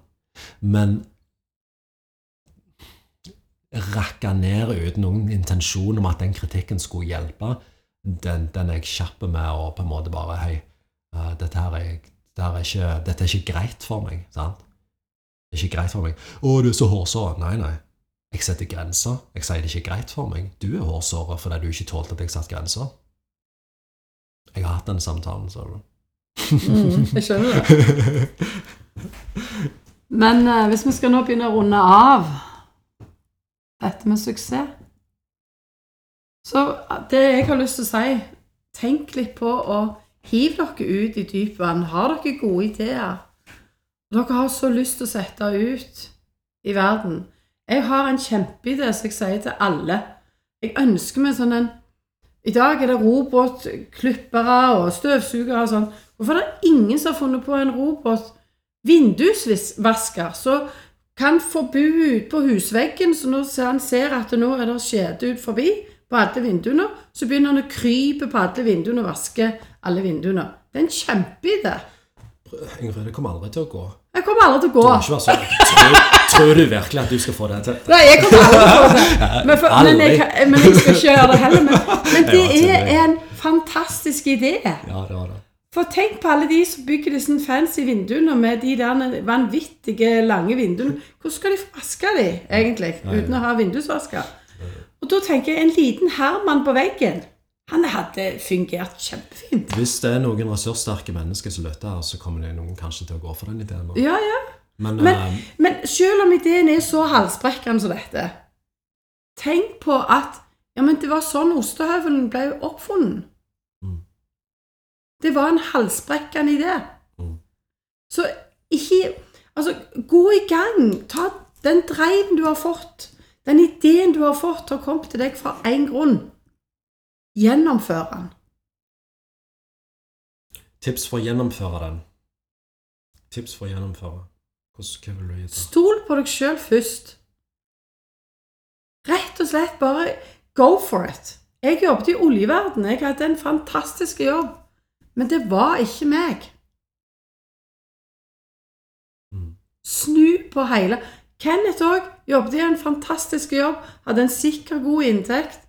Speaker 1: Men rakke ned uten noen intensjon om at den kritikken skulle hjelpe, den, den er jeg kjapp med å på en måte bare Hei, eh, dette, her er, dette, er ikke, dette er ikke greit for meg. sant? Det er ikke greit for meg. 'Å, du er så hårsår.' Nei, nei. Jeg setter grenser. Jeg sier det er ikke greit for meg. Du er hårsåret fordi du ikke tålte at jeg satte grenser. Jeg har hatt den samtalen, sa du.
Speaker 2: Mm, jeg skjønner det. [laughs] Men eh, hvis vi skal nå begynne å runde av dette med suksess Så det jeg har lyst til å si Tenk litt på å hive dere ut i dypt vann. Har dere gode ideer? Dere har så lyst til å sette ut i verden. Jeg har en kjempeidé som jeg sier til alle. Jeg ønsker meg sånn en I dag er det robotklippere og støvsugere og sånn. Hvorfor er det ingen som har funnet på en robot vindusvasker som kan få bo ute på husveggen, så når han ser at nå er det skjede ut forbi på alle vinduene, så begynner han å krype på alle vinduene og vaske alle vinduene. Det er en kjempeidé.
Speaker 1: Ingrid, det kommer aldri til å gå.
Speaker 2: Jeg kommer aldri til å gå.
Speaker 1: Du må være sånn. Tror, tror du virkelig at du skal få det til?
Speaker 2: Nei, jeg kommer aldri til å få det. Men, for, men, jeg, men jeg skal ikke gjøre det heller. Men, men [laughs] det er en fantastisk idé.
Speaker 1: Ja, det var det.
Speaker 2: For tenk på alle de som bygger disse fancy vinduene med de der vanvittige lange vinduene. Hvordan skal de få vaske de, egentlig, uten å ha vindusvasker? Og da tenker jeg en liten Herman på veggen. Han hadde fungert kjempefint.
Speaker 1: Hvis det er noen ressurssterke mennesker som lytter her, så kommer det noen kanskje til å gå for den ideen.
Speaker 2: Ja, ja.
Speaker 1: Men,
Speaker 2: Men,
Speaker 1: uh,
Speaker 2: men selv om ideen er så halsbrekkende som dette, tenk på at ja, men det var sånn ostehøvelen ble oppfunnet. Det var en halsbrekkende idé.
Speaker 1: Mm.
Speaker 2: Så ikke Altså, gå i gang. Ta den dreiven du har fått, den ideen du har fått, har kommet til deg fra én grunn. Gjennomfør den.
Speaker 1: tips for å gjennomføre den. Tips for å gjennomføre. Hvordan vil du gi det?
Speaker 2: Stol på deg sjøl først. Rett og slett bare go for it. Jeg jobbet i oljeverdenen. Jeg hadde en fantastisk jobb. Men det var ikke meg.
Speaker 1: Mm.
Speaker 2: Snu på hele Kenneth òg jobbet i en fantastisk jobb, hadde en sikker, god inntekt.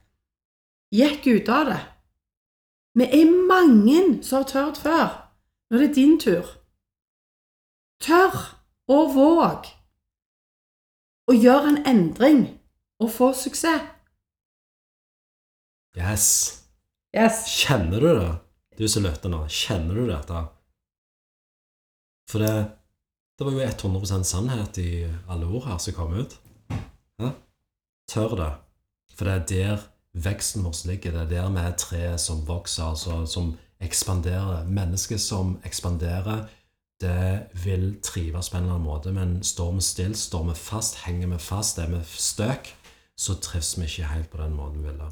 Speaker 2: Gikk ut av det. Vi er mange som har tørt før. Nå er det din tur. Tør og våg å gjøre en endring og få suksess.
Speaker 1: Yes.
Speaker 2: Yes.
Speaker 1: Kjenner du det? Du som lytter nå, kjenner du dette? For det, det var jo 100% sannhet i alle ord her som kom ut. Ja? Tør det. For det er der veksten vår ligger. Det er der vi er treet som vokser, altså som ekspanderer. Mennesket som ekspanderer, det vil trives på en eller annen måte, men står vi stille, står vi fast, henger vi fast, er vi støk, så trives vi ikke helt på den måten vi vil.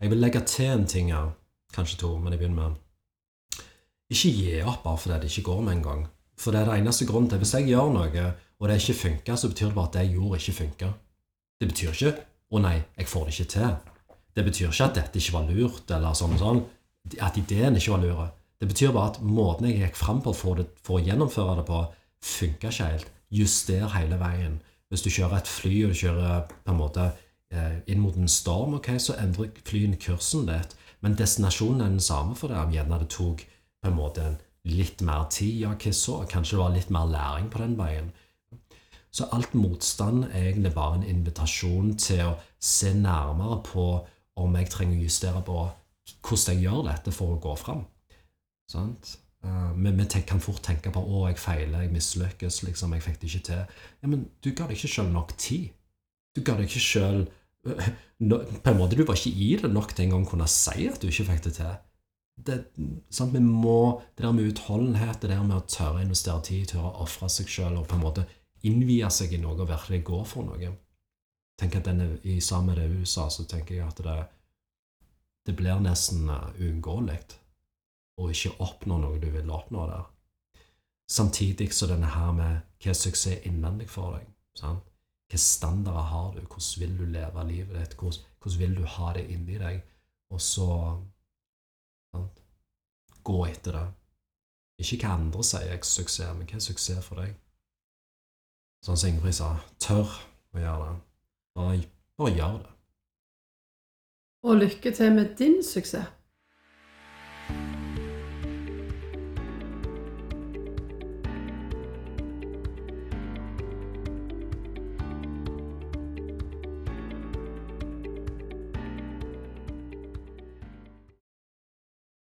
Speaker 1: Jeg vil legge til en ting her, kanskje to, men jeg begynner med Ikke gi opp bare fordi det ikke går med en gang. For det er det eneste grunnen til Hvis jeg gjør noe, og det ikke funker, så betyr det bare at det jeg gjorde, ikke funker. Det betyr ikke 'Å nei, jeg får det ikke til'. Det betyr ikke at dette ikke var lurt, eller sånn og sånn. At ideen ikke var lur. Det betyr bare at måten jeg gikk fram på for, det, for å gjennomføre det på, funka ikke helt. Juster hele veien. Hvis du kjører et fly, og du kjører på en måte eh, inn mot en storm, ok, så endrer flyen kursen litt. Men destinasjonen er den samme for det. Om gjerne det tok på en måte litt mer tid, ja, hva så? Kanskje det var litt mer læring på den veien. Så alt motstand er egentlig bare en invitasjon til å se nærmere på om jeg trenger å justere på hvordan jeg gjør dette for å gå fram. Sant? Eh, Men vi kan fort tenke på 'Å, jeg feiler, jeg mislykkes, liksom, jeg fikk det ikke til'. Ja, Men du ga deg ikke sjøl nok tid. Du ga deg ikke sjøl På en måte, du var ikke i det nok til engang å kunne si at du ikke fikk det til. Det, sant? Vi må, det der med utholdenhet, det der med å tørre å investere tid, tørre å ofre seg sjøl og på en måte innvie seg i noe og virkelig gå for noe. Tenk at denne, I sammen med det USA sa, så tenker jeg at det, det blir nesten uh, uunngåelig å ikke oppnå noe du vil oppnå der. Samtidig så denne her med hva er suksess innvendig for deg. Sant? Hvilke standarder har du? Hvordan vil du leve livet ditt? Hvordan, hvordan vil du ha det inni deg? Og så Gå etter det. Ikke hva andre sier er suksess, men hva er suksess for deg? Sånn som Ingrid sa, tør å gjøre det. Bare, bare gjør det.
Speaker 2: Og lykke til med din suksess.